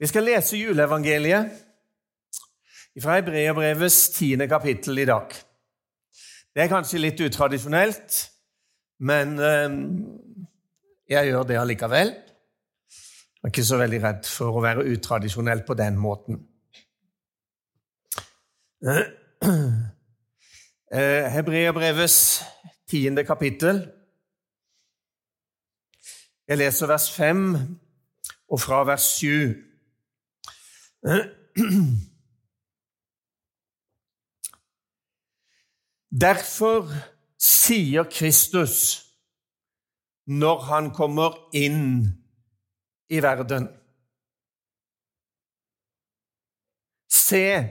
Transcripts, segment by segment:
Vi skal lese juleevangeliet fra Hebreabrevets tiende kapittel i dag. Det er kanskje litt utradisjonelt, men eh, jeg gjør det allikevel. Jeg er ikke så veldig redd for å være utradisjonell på den måten. Hebreabrevets Hebreerbrevets tiende kapittel. Jeg leser vers 5 og fra vers 7. Derfor sier Kristus når han kommer inn i verden Se,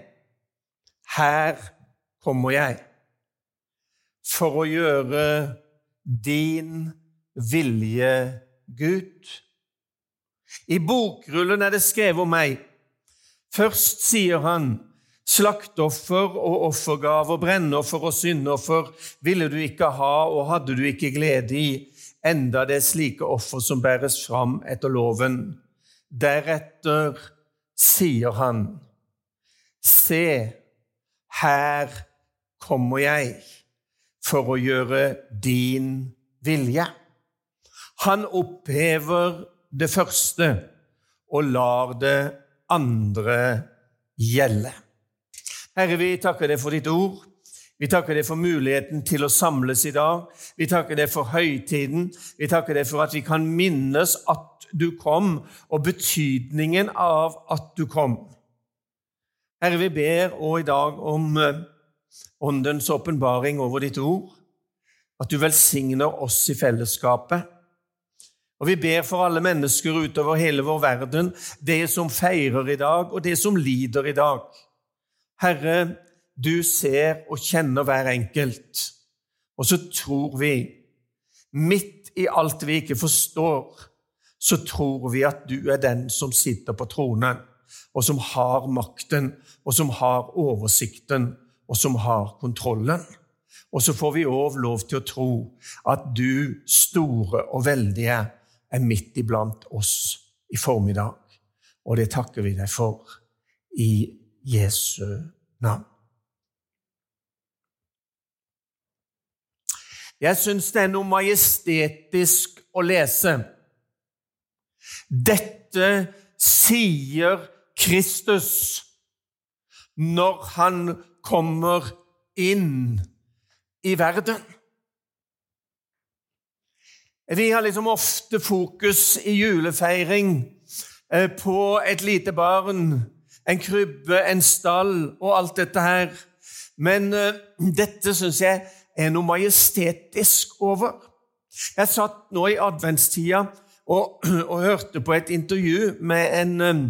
her kommer jeg for å gjøre din vilje, Gud. I bokrullen er det skrevet om meg. Først sier han Slaktoffer og offergaver, brennoffer og syndoffer ville du ikke ha og hadde du ikke glede i, enda det er slike offer som bæres fram etter loven. Deretter sier han, Se, her kommer jeg for å gjøre din vilje. Han opphever det første og lar det andre gjelde. Herre, vi takker deg for ditt ord. Vi takker deg for muligheten til å samles i dag. Vi takker deg for høytiden. Vi takker deg for at vi kan minnes at du kom, og betydningen av at du kom. Herre, vi ber òg i dag om eh, Åndens åpenbaring over ditt ord, at du velsigner oss i fellesskapet. Og Vi ber for alle mennesker utover hele vår verden, det som feirer i dag, og det som lider i dag. Herre, du ser og kjenner hver enkelt. Og så tror vi, midt i alt vi ikke forstår, så tror vi at du er den som sitter på tronen, og som har makten, og som har oversikten, og som har kontrollen. Og så får vi òg lov til å tro at du, store og veldige, er midt iblant oss i formiddag. Og det takker vi deg for i Jesu navn. Jeg syns det er noe majestetisk å lese. Dette sier Kristus når han kommer inn i verden. Vi har liksom ofte fokus i julefeiring eh, på et lite barn en krybbe, en stall og alt dette her. Men uh, dette syns jeg er noe majestetisk over. Jeg satt nå i adventstida og, og hørte på et intervju med en, um,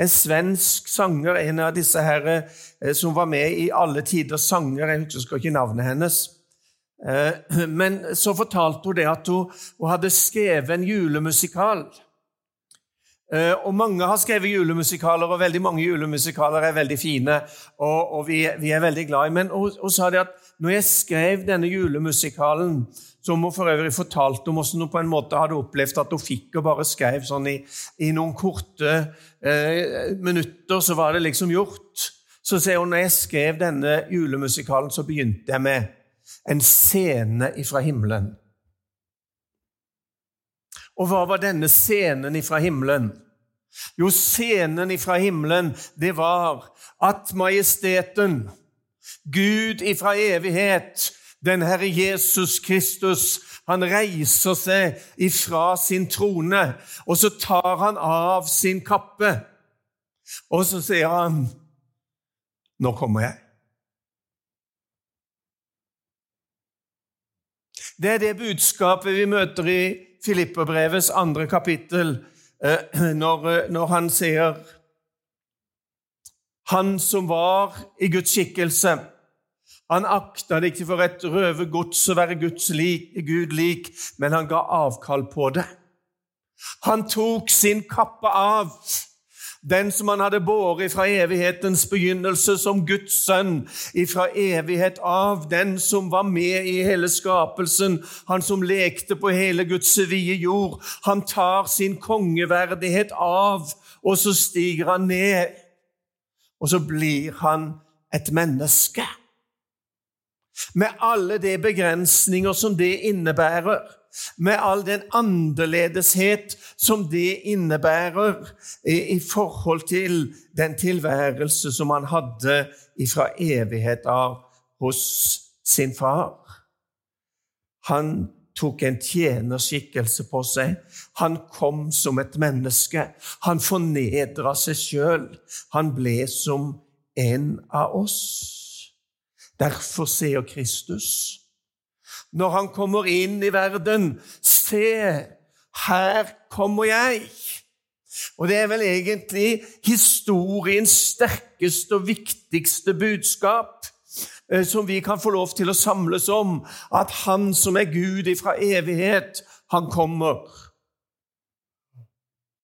en, svensk sanger, en av disse her som var med i Alle tiders sanger. Jeg husker ikke navnet hennes. Uh, men så fortalte hun det at hun, hun hadde skrevet en julemusikal. Eh, og Mange har skrevet julemusikaler, og veldig mange julemusikaler er veldig fine. og, og vi, vi, er veldig glad i. Men hun sa det at når jeg skrev denne julemusikalen, som hun for øvrig fortalte om hvordan hun på en måte hadde opplevd at hun fikk og bare skrev sånn i, i noen korte eh, minutter, så var det liksom gjort. Så sier hun når jeg skrev denne julemusikalen, så begynte jeg med en scene ifra himmelen. Og hva var denne scenen ifra himmelen? Jo, scenen ifra himmelen, det var at majesteten, Gud ifra evighet, den Herre Jesus Kristus, han reiser seg ifra sin trone, og så tar han av sin kappe, og så sier han, 'Nå kommer jeg'. Det er det budskapet vi møter i Filipperbrevets andre kapittel, eh, når, eh, når han sier Han som var i Guds skikkelse, han akta det ikke for et røve gods å være Guds lik, Gud lik, men han ga avkall på det. Han tok sin kappe av den som han hadde båret fra evighetens begynnelse som Guds sønn, ifra evighet av, den som var med i hele skapelsen, han som lekte på hele Guds vide jord. Han tar sin kongeverdighet av og så stiger han ned, og så blir han et menneske. Med alle de begrensninger som det innebærer, med all den annerledeshet som det innebærer i, i forhold til den tilværelse som han hadde fra evighet av hos sin far. Han tok en tjenerskikkelse på seg. Han kom som et menneske. Han fornedra seg sjøl. Han ble som en av oss. Derfor sier Kristus når han kommer inn i verden Se, her kommer jeg. Og det er vel egentlig historiens sterkeste og viktigste budskap eh, som vi kan få lov til å samles om, at Han som er Gud ifra evighet, han kommer.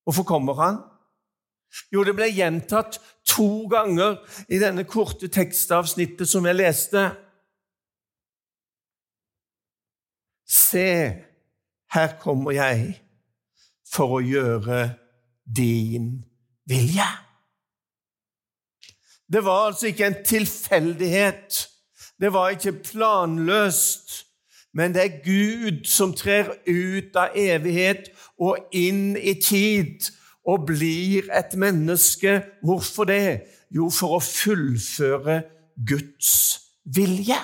Hvorfor kommer han? Jo, det ble gjentatt to ganger i denne korte tekstavsnittet som jeg leste. Se, her kommer jeg for å gjøre din vilje. Det var altså ikke en tilfeldighet, det var ikke planløst, men det er Gud som trer ut av evighet og inn i tid og blir et menneske. Hvorfor det? Jo, for å fullføre Guds vilje.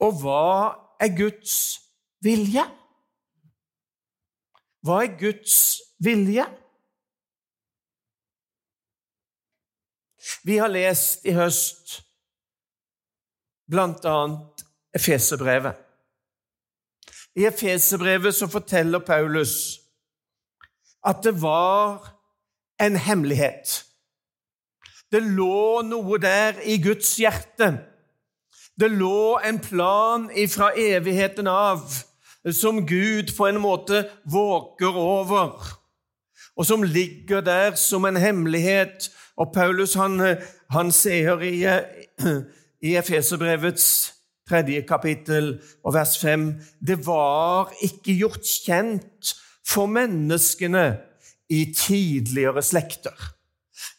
Og hva er Guds vilje? Hva er Guds vilje? Vi har lest i høst annet Efeserbrevet. I Efeserbrevet så forteller Paulus at det var en hemmelighet. Det lå noe der i Guds hjerte. Det lå en plan ifra evigheten av som Gud på en måte våker over, og som ligger der som en hemmelighet. Og Paulus han, han sier i, i Efeserbrevets tredje kapittel og vers fem Det var ikke gjort kjent for menneskene i tidligere slekter.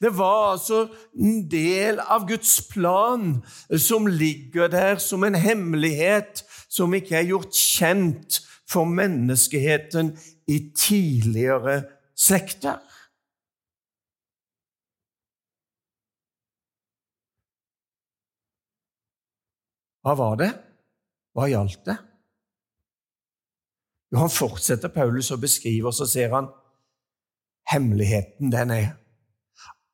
Det var altså en del av Guds plan som ligger der som en hemmelighet som ikke er gjort kjent for menneskeheten i tidligere slekter. Hva var det? Hva gjaldt det? Jo, Han fortsetter Paulus å beskrive, og så ser han hemmeligheten den er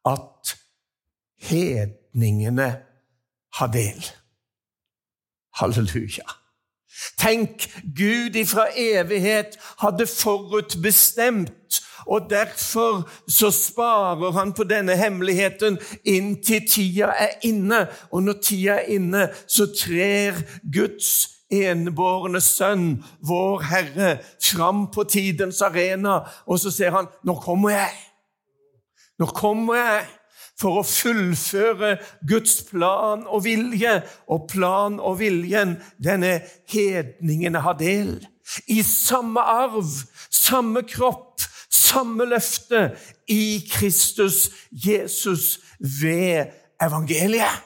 at hedningene har del. Halleluja. Tenk, Gud ifra evighet hadde forutbestemt og Derfor så sparer han på denne hemmeligheten inntil tida er inne. Og når tida er inne, så trer Guds enbårne sønn, vår Herre, fram på tidens arena, og så ser han nå kommer jeg. Nå kommer jeg for å fullføre Guds plan og vilje. Og plan og viljen, denne hedningene har del. I samme arv, samme kropp, samme løfte i Kristus Jesus ved evangeliet.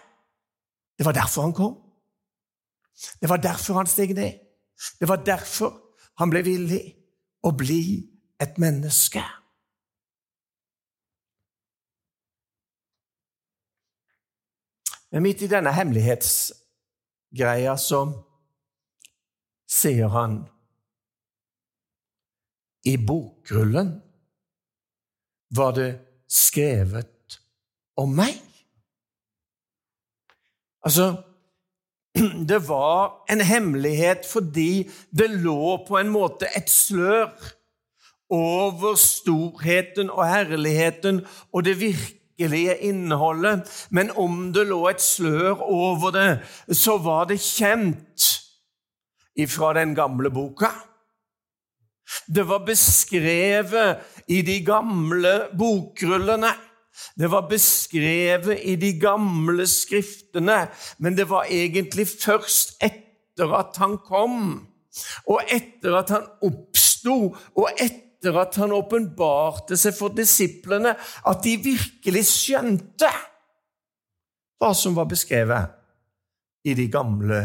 Det var derfor han kom. Det var derfor han steg ned. Det var derfor han ble villig å bli et menneske. Men midt i denne hemmelighetsgreia så sier han i bokrullen var det skrevet om meg. Altså Det var en hemmelighet fordi det lå på en måte et slør over storheten og herligheten og det virkelige innholdet. Men om det lå et slør over det, så var det kjent ifra den gamle boka. Det var beskrevet i de gamle bokrullene. Det var beskrevet i de gamle skriftene, men det var egentlig først etter at han kom, og etter at han oppsto, og etter at han åpenbarte seg for disiplene, at de virkelig skjønte hva som var beskrevet i de gamle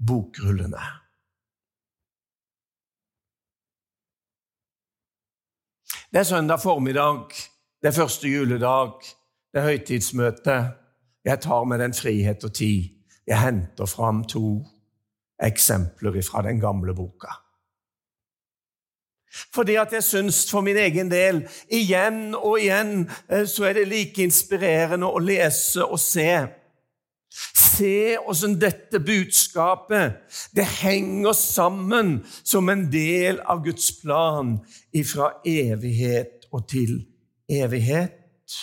bokrullene. Det er søndag formiddag, det er første juledag, det er høytidsmøte. Jeg tar med den frihet og tid. Jeg henter fram to eksempler fra den gamle boka. Fordi at jeg syns for min egen del, igjen og igjen, eh, så er det like inspirerende å lese og se Se åssen dette budskapet det henger sammen som en del av Guds plan ifra evighet og til evighet.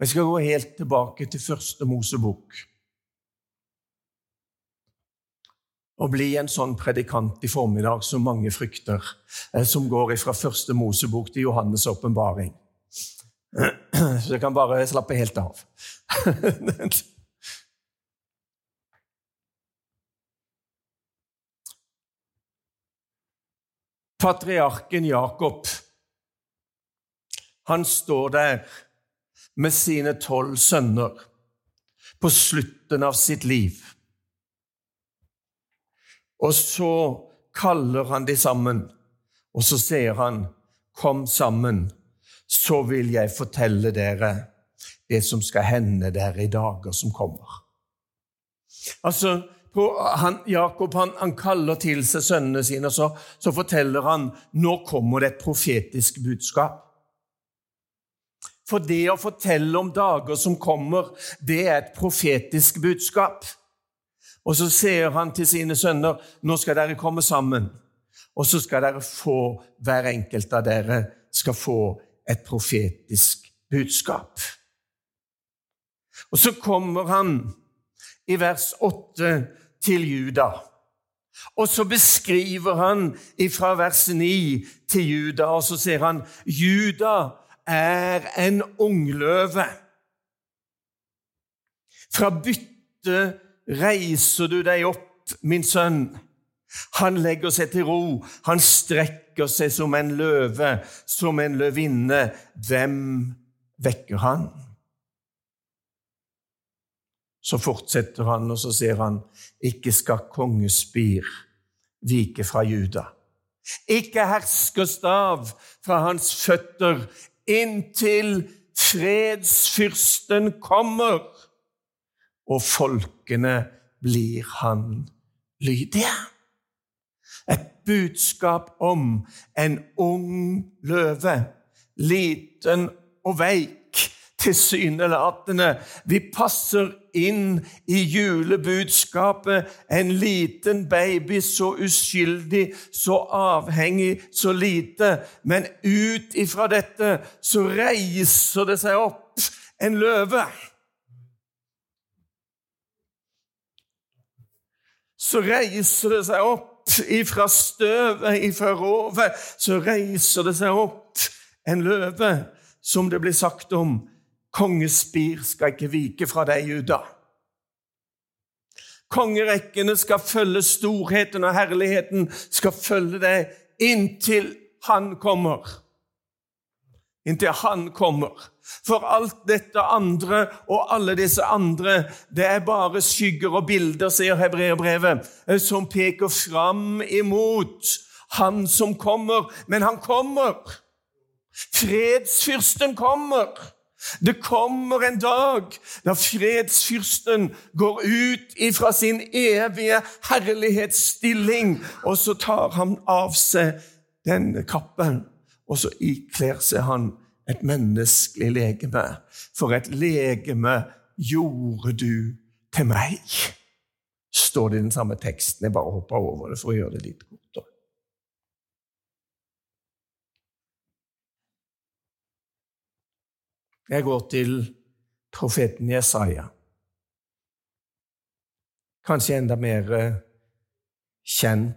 Jeg skal gå helt tilbake til første Mosebok og bli en sånn predikant i formiddag som mange frykter, eh, som går fra første Mosebok til Johannes' åpenbaring. Så jeg kan bare slappe helt av. Patriarken Jakob, han står der med sine tolv sønner på slutten av sitt liv. Og så kaller han de sammen, og så sier han, 'Kom sammen, så vil jeg fortelle dere det som skal hende dere i dager som kommer.' Altså, han, Jakob han, han, kaller til seg sønnene sine, og så, så forteller han nå kommer det et profetisk budskap. For det å fortelle om dager som kommer, det er et profetisk budskap. Og så sier han til sine sønner nå skal dere komme sammen, og så skal dere få, hver enkelt av dere skal få et profetisk budskap. Og så kommer han i vers 8 til Juda. Og så beskriver han fra vers 9 til Juda, og så sier han Juda er en ungløve. Fra byttet reiser du deg opp, min sønn. Han legger seg til ro, han strekker seg som en løve, som en løvinne. Hvem vekker han? Så fortsetter han, og så sier han, ikke skal kongespir vike fra Juda. Ikke herskerstav fra hans føtter inntil fredsfyrsten kommer, og folkene blir han lydige. Et budskap om en ung løve, liten og veik, tilsynelatende. Vi passer inn i julebudskapet. En liten baby, så uskyldig, så avhengig, så lite. Men ut ifra dette så reiser det seg opp en løve. Så reiser det seg opp ifra støvet, ifra rovet, så reiser det seg opp en løve, som det blir sagt om Kongespir skal ikke vike fra deg, Juda. Kongerekkene skal følge storheten og herligheten, skal følge deg inntil han kommer. Inntil han kommer. For alt dette andre og alle disse andre, det er bare skygger og bilder, sier hebreerbrevet, som peker fram imot han som kommer. Men han kommer! Fredsfyrsten kommer! Det kommer en dag da fredsfyrsten går ut ifra sin evige herlighetsstilling, og så tar han av seg denne kappen, og så ikler seg han et menneskelig legeme. For et legeme gjorde du til meg, står det i den samme teksten. Jeg bare hopper over det for å gjøre det litt kortere. Jeg går til profeten Jesaja. Kanskje enda mer eh, kjent.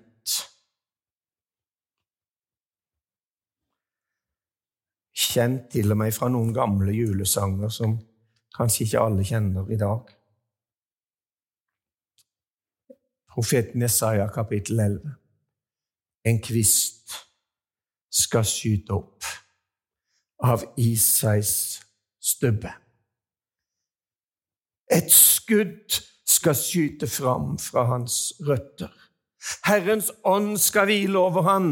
Kjent til og med fra noen gamle julesanger som kanskje ikke alle kjenner i dag. profeten Jesaja kapittel 11. En kvist skal skyte opp av Isais stubbe. Et skudd skal skyte fram fra hans røtter. Herrens ånd skal hvile over han,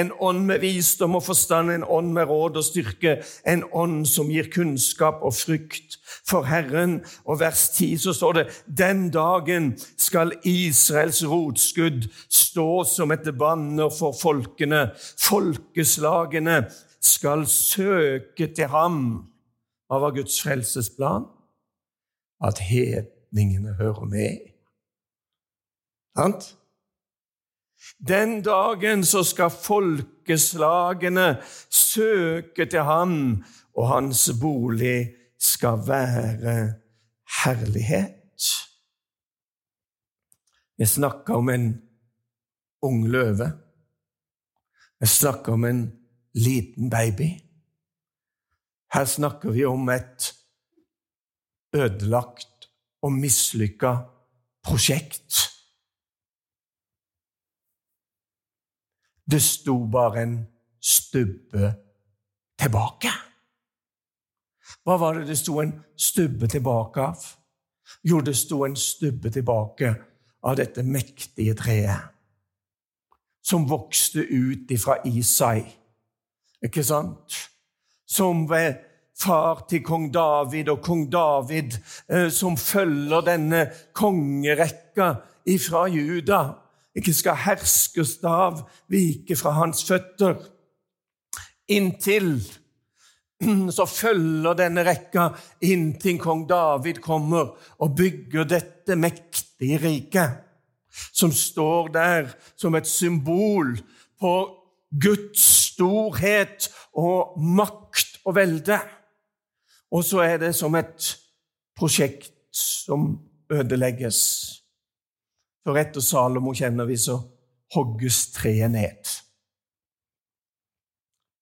en ånd med visdom og forstand, en ånd med råd og styrke, en ånd som gir kunnskap og frykt for Herren. Og vers 10 så står det den dagen skal Israels rotskudd stå som et banner for folkene. Folkeslagene skal søke til ham. Hva var Guds frelsesplan? At hedningene hører med. Sant? Den dagen så skal folkeslagene søke til ham, og hans bolig skal være herlighet. Jeg snakker om en ung løve. Jeg snakker om en liten baby. Her snakker vi om et ødelagt og mislykka prosjekt. Det sto bare en stubbe tilbake. Hva var det det sto en stubbe tilbake av? Jo, det sto en stubbe tilbake av dette mektige treet som vokste ut ifra Isai. Ikke sant? Som ved far til kong David, og kong David eh, som følger denne kongerekka ifra Juda ikke skal herskestav vike fra hans føtter. Inntil så følger denne rekka inntil kong David kommer og bygger dette mektige riket, som står der som et symbol på Guds storhet og makt og velde. Og så er det som et prosjekt som ødelegges. For etter Salomo kjenner vi, så hogges treet ned.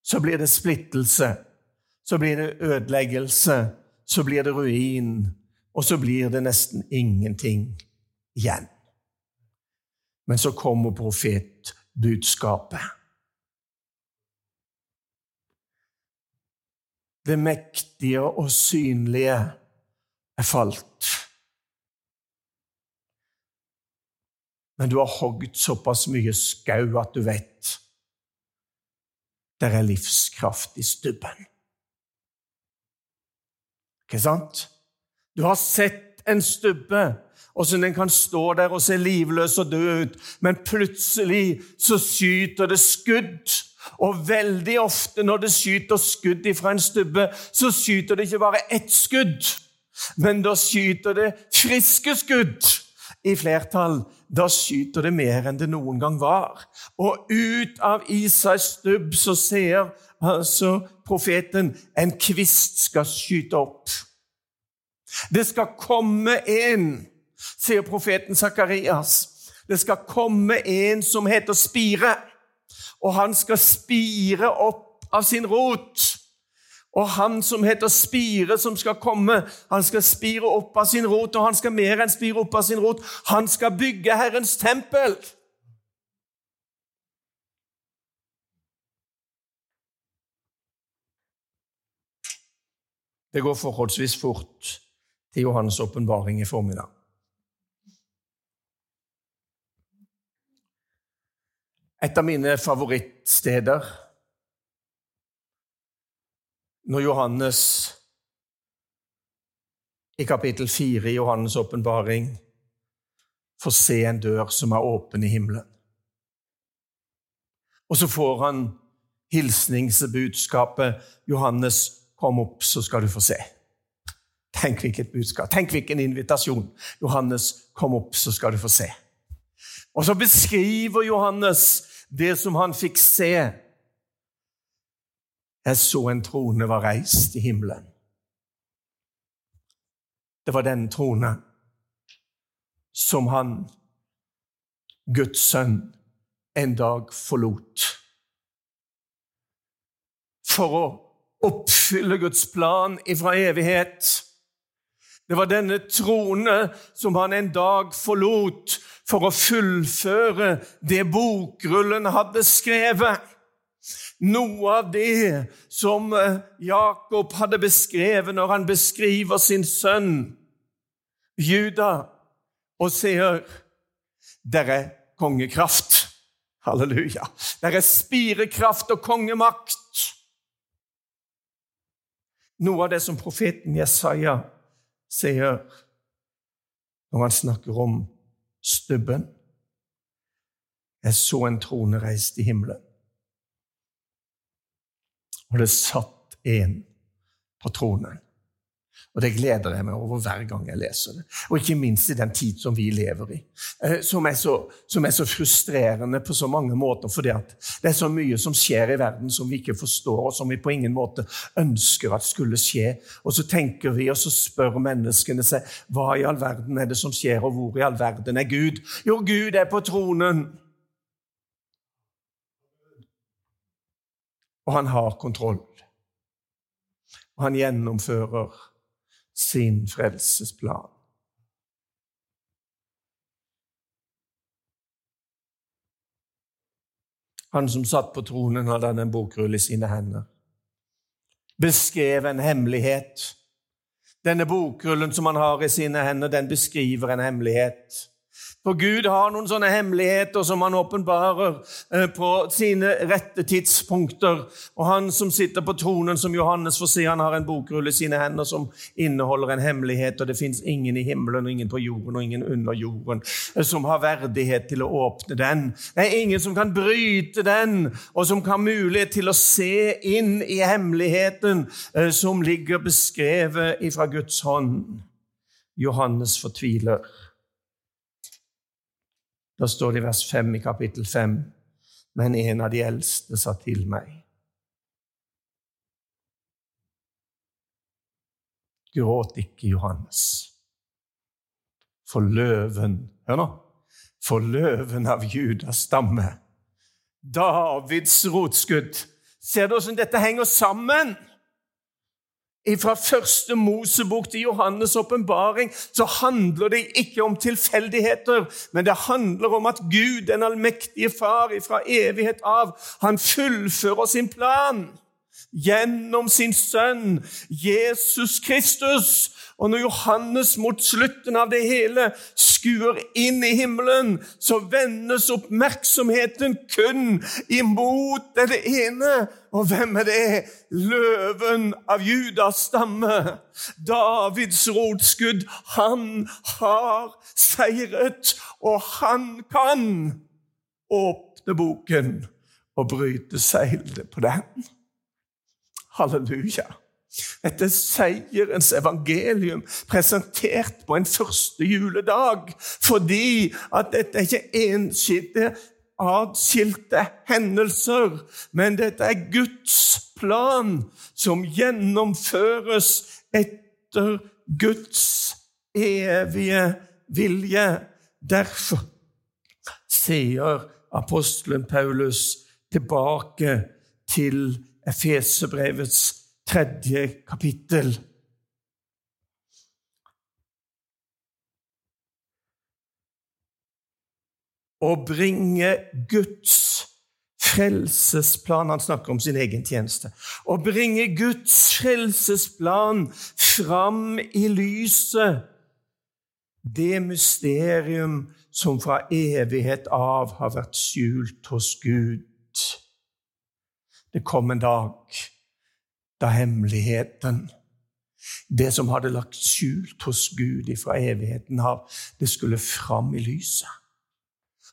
Så blir det splittelse, så blir det ødeleggelse, så blir det ruin, og så blir det nesten ingenting igjen. Men så kommer profetbudskapet. Det mektige og synlige er falt. Men du har hogd såpass mye skau at du vet det er livskraft i stubben. Ikke sant? Du har sett en stubbe, åssen den kan stå der og se livløs og død ut, men plutselig så skyter det skudd. Og veldig ofte når det skyter skudd fra en stubbe, så skyter det ikke bare ett skudd, men da skyter det friske skudd i flertall da skyter det mer enn det noen gang var. Og ut av Isais stubb så ser altså profeten en kvist skal skyte opp. Det skal komme en, sier profeten Sakarias. Det skal komme en som heter Spire, og han skal spire opp av sin rot. Og han som heter Spire, som skal komme, han skal spire opp av sin rot, og han skal mer enn spire opp av sin rot. Han skal bygge Herrens tempel. Det går forholdsvis fort til Johannes' åpenbaring i formiddag. Et av mine favorittsteder når Johannes i kapittel 4 i Johannes' åpenbaring får se en dør som er åpen i himmelen. Og så får han hilsningsbudskapet 'Johannes, kom opp, så skal du få se'. Tenk hvilket budskap. Tenk hvilken invitasjon. 'Johannes, kom opp, så skal du få se'. Og så beskriver Johannes det som han fikk se jeg så en trone var reist i himmelen. Det var den trone som han, Guds sønn, en dag forlot. For å oppfylle Guds plan ifra evighet. Det var denne trone som han en dag forlot for å fullføre det bokrullen hadde skrevet. Noe av det som eh, Jakob hadde beskrevet når han beskriver sin sønn Juda, og sier der er kongekraft. Halleluja. Der er spirekraft og kongemakt. Noe av det som profeten Jesaja sier når han snakker om stubben. Jeg så en trone reist i himmelen, og det satt en på tronen. Og Det gleder jeg meg over hver gang jeg leser det. Og ikke minst i den tid som vi lever i, eh, som er så, som er så frustrerende på så mange måter. fordi det er så mye som skjer i verden som vi ikke forstår, og som vi på ingen måte ønsker at skulle skje. Og så tenker vi, og så spør menneskene seg hva i all verden er det som skjer, og hvor i all verden er Gud? Jo, Gud er på tronen. Og han har kontroll. Og han gjennomfører sin frelsesplan. Han som satt på tronen, hadde en bokrull i sine hender. Beskrev en hemmelighet. Denne bokrullen som han har i sine hender, den beskriver en hemmelighet. For Gud har noen sånne hemmeligheter som han åpenbarer eh, på sine rette tidspunkter. Og han som sitter på tronen, som Johannes får si, han har en bokrull i sine hender som inneholder en hemmelighet, og det fins ingen i himmelen og ingen på jorden og ingen under jorden eh, som har verdighet til å åpne den. Det er ingen som kan bryte den, og som kan ha mulighet til å se inn i hemmeligheten eh, som ligger beskrevet fra Guds hånd. Johannes fortviler. Da står det i vers 5 i kapittel 5.: Men en av de eldste sa til meg Gråt ikke, Johannes, for løven Hør nå! For løven av Judas stamme, Davids rotskudd Ser du hvordan dette henger sammen? Fra første Mosebok til Johannes' åpenbaring så handler det ikke om tilfeldigheter, men det handler om at Gud, den allmektige Far fra evighet av, han fullfører sin plan gjennom sin sønn Jesus Kristus. Og når Johannes mot slutten av det hele skuer inn i himmelen, så vendes oppmerksomheten kun imot det ene. Og hvem er det? Løven av Judas stamme. Davids rotskudd. Han har seiret, og han kan åpne boken og bryte seilet på den. Halleluja. Dette er seierens evangelium presentert på en første juledag. Fordi at dette er ikke enskilte, atskilte hendelser, men dette er Guds plan som gjennomføres etter Guds evige vilje. Derfor sier apostelen Paulus tilbake til Efesebrevets tredje kapittel. Å bringe Guds frelsesplan Han snakker om sin egen tjeneste. Å bringe Guds frelsesplan fram i lyset. Det mysterium som fra evighet av har vært skjult hos Gud det kom en dag da hemmeligheten, det som hadde lagt skjult hos Gud fra evigheten av, det skulle fram i lyset.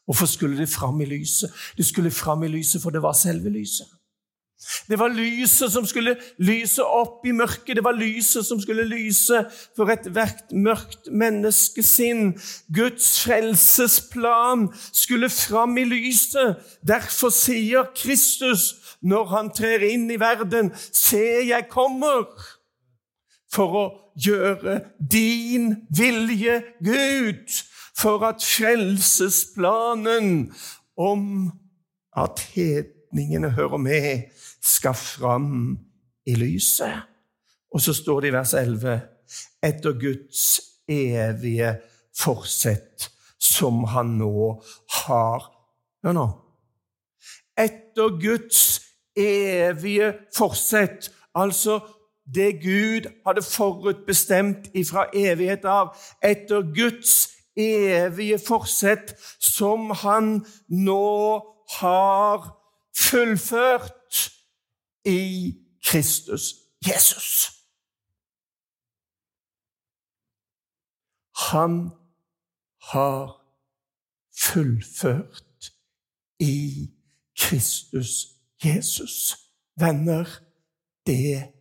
Hvorfor skulle det fram i lyset? Det skulle fram i lyset, for det var selve lyset. Det var lyset som skulle lyse opp i mørket. Det var lyset som skulle lyse for ethvert mørkt menneskesinn. Guds frelsesplan skulle fram i lyset. Derfor sier Kristus når han trer inn i verden, se, jeg kommer for å gjøre din vilje, Gud, for at frelsesplanen om at hedningene hører med, skal fram i lyset. Og så står det i vers 11.: etter Guds evige forsett, som han nå har Hør nå. Etter Guds evige forsett, altså det Gud hadde forutbestemt ifra evighet av, etter Guds evige forsett, som han nå har fullført i Kristus Jesus. Han har fullført i Kristus Jesus. Venner, det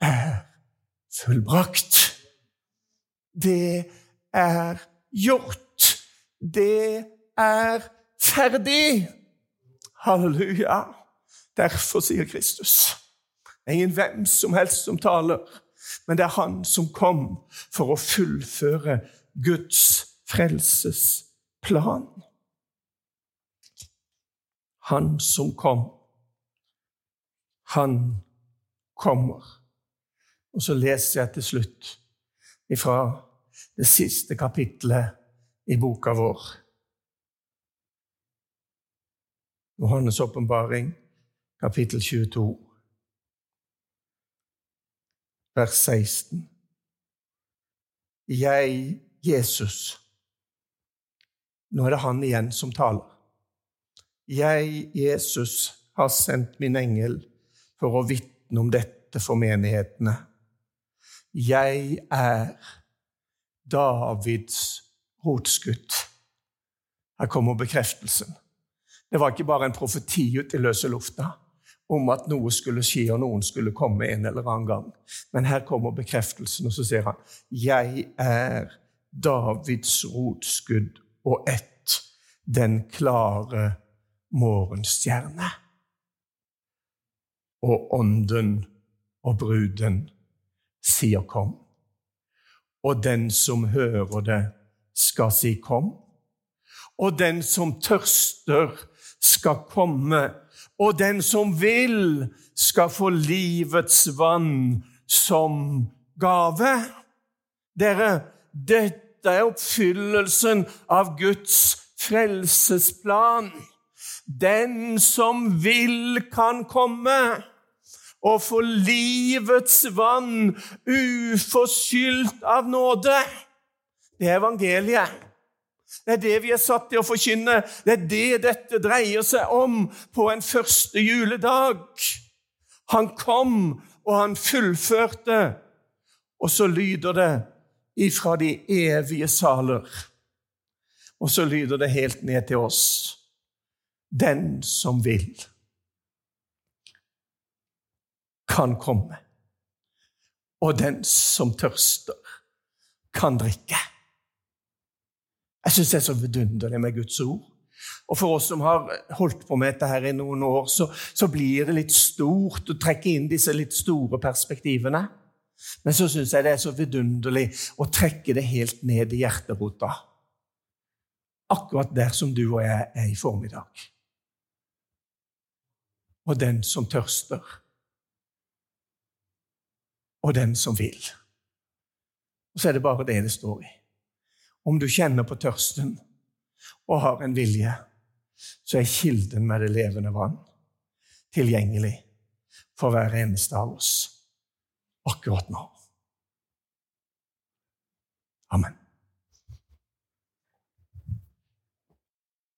er fullbrakt. Det er gjort. Det er ferdig. Halleluja. Derfor sier Kristus det er ingen hvem som helst som taler, men det er han som kom for å fullføre Guds frelsesplan. Han som kom, han kommer. Og så leser jeg til slutt ifra det siste kapitlet i boka vår. Johannes' åpenbaring, kapittel 22 vers 16. Jeg, Jesus Nå er det han igjen som taler. Jeg, Jesus, har sendt min engel for å vitne om dette for menighetene. Jeg er Davids rotskudd. Her kommer bekreftelsen. Det var ikke bare en profeti ut i løse lufta om at noe skulle skje, og noen skulle komme en eller annen gang. Men her kommer bekreftelsen, og så sier han, 'Jeg er Davids rotskudd og ett, den klare morgenstjerne.' Og ånden og bruden sier 'kom'. Og den som hører det, skal si 'kom'. Og den som tørster, skal komme og den som vil, skal få livets vann som gave. Dere, dette er oppfyllelsen av Guds frelsesplan. Den som vil, kan komme og få livets vann uforskyldt av nåde. Det er evangeliet. Det er det vi er satt til å forkynne. Det er det dette dreier seg om på en første juledag. Han kom, og han fullførte. Og så lyder det ifra de evige saler. Og så lyder det helt ned til oss. Den som vil, kan komme. Og den som tørster, kan drikke. Jeg syns det er så vidunderlig med Guds ord. Og For oss som har holdt på med dette her i noen år, så, så blir det litt stort å trekke inn disse litt store perspektivene. Men så syns jeg det er så vidunderlig å trekke det helt ned i hjerterota. Akkurat der som du og jeg er i formiddag. Og den som tørster. Og den som vil. Og så er det bare det det står i. Om du kjenner på tørsten og har en vilje, så er kilden med det levende vann tilgjengelig for hver eneste av oss akkurat nå. Amen.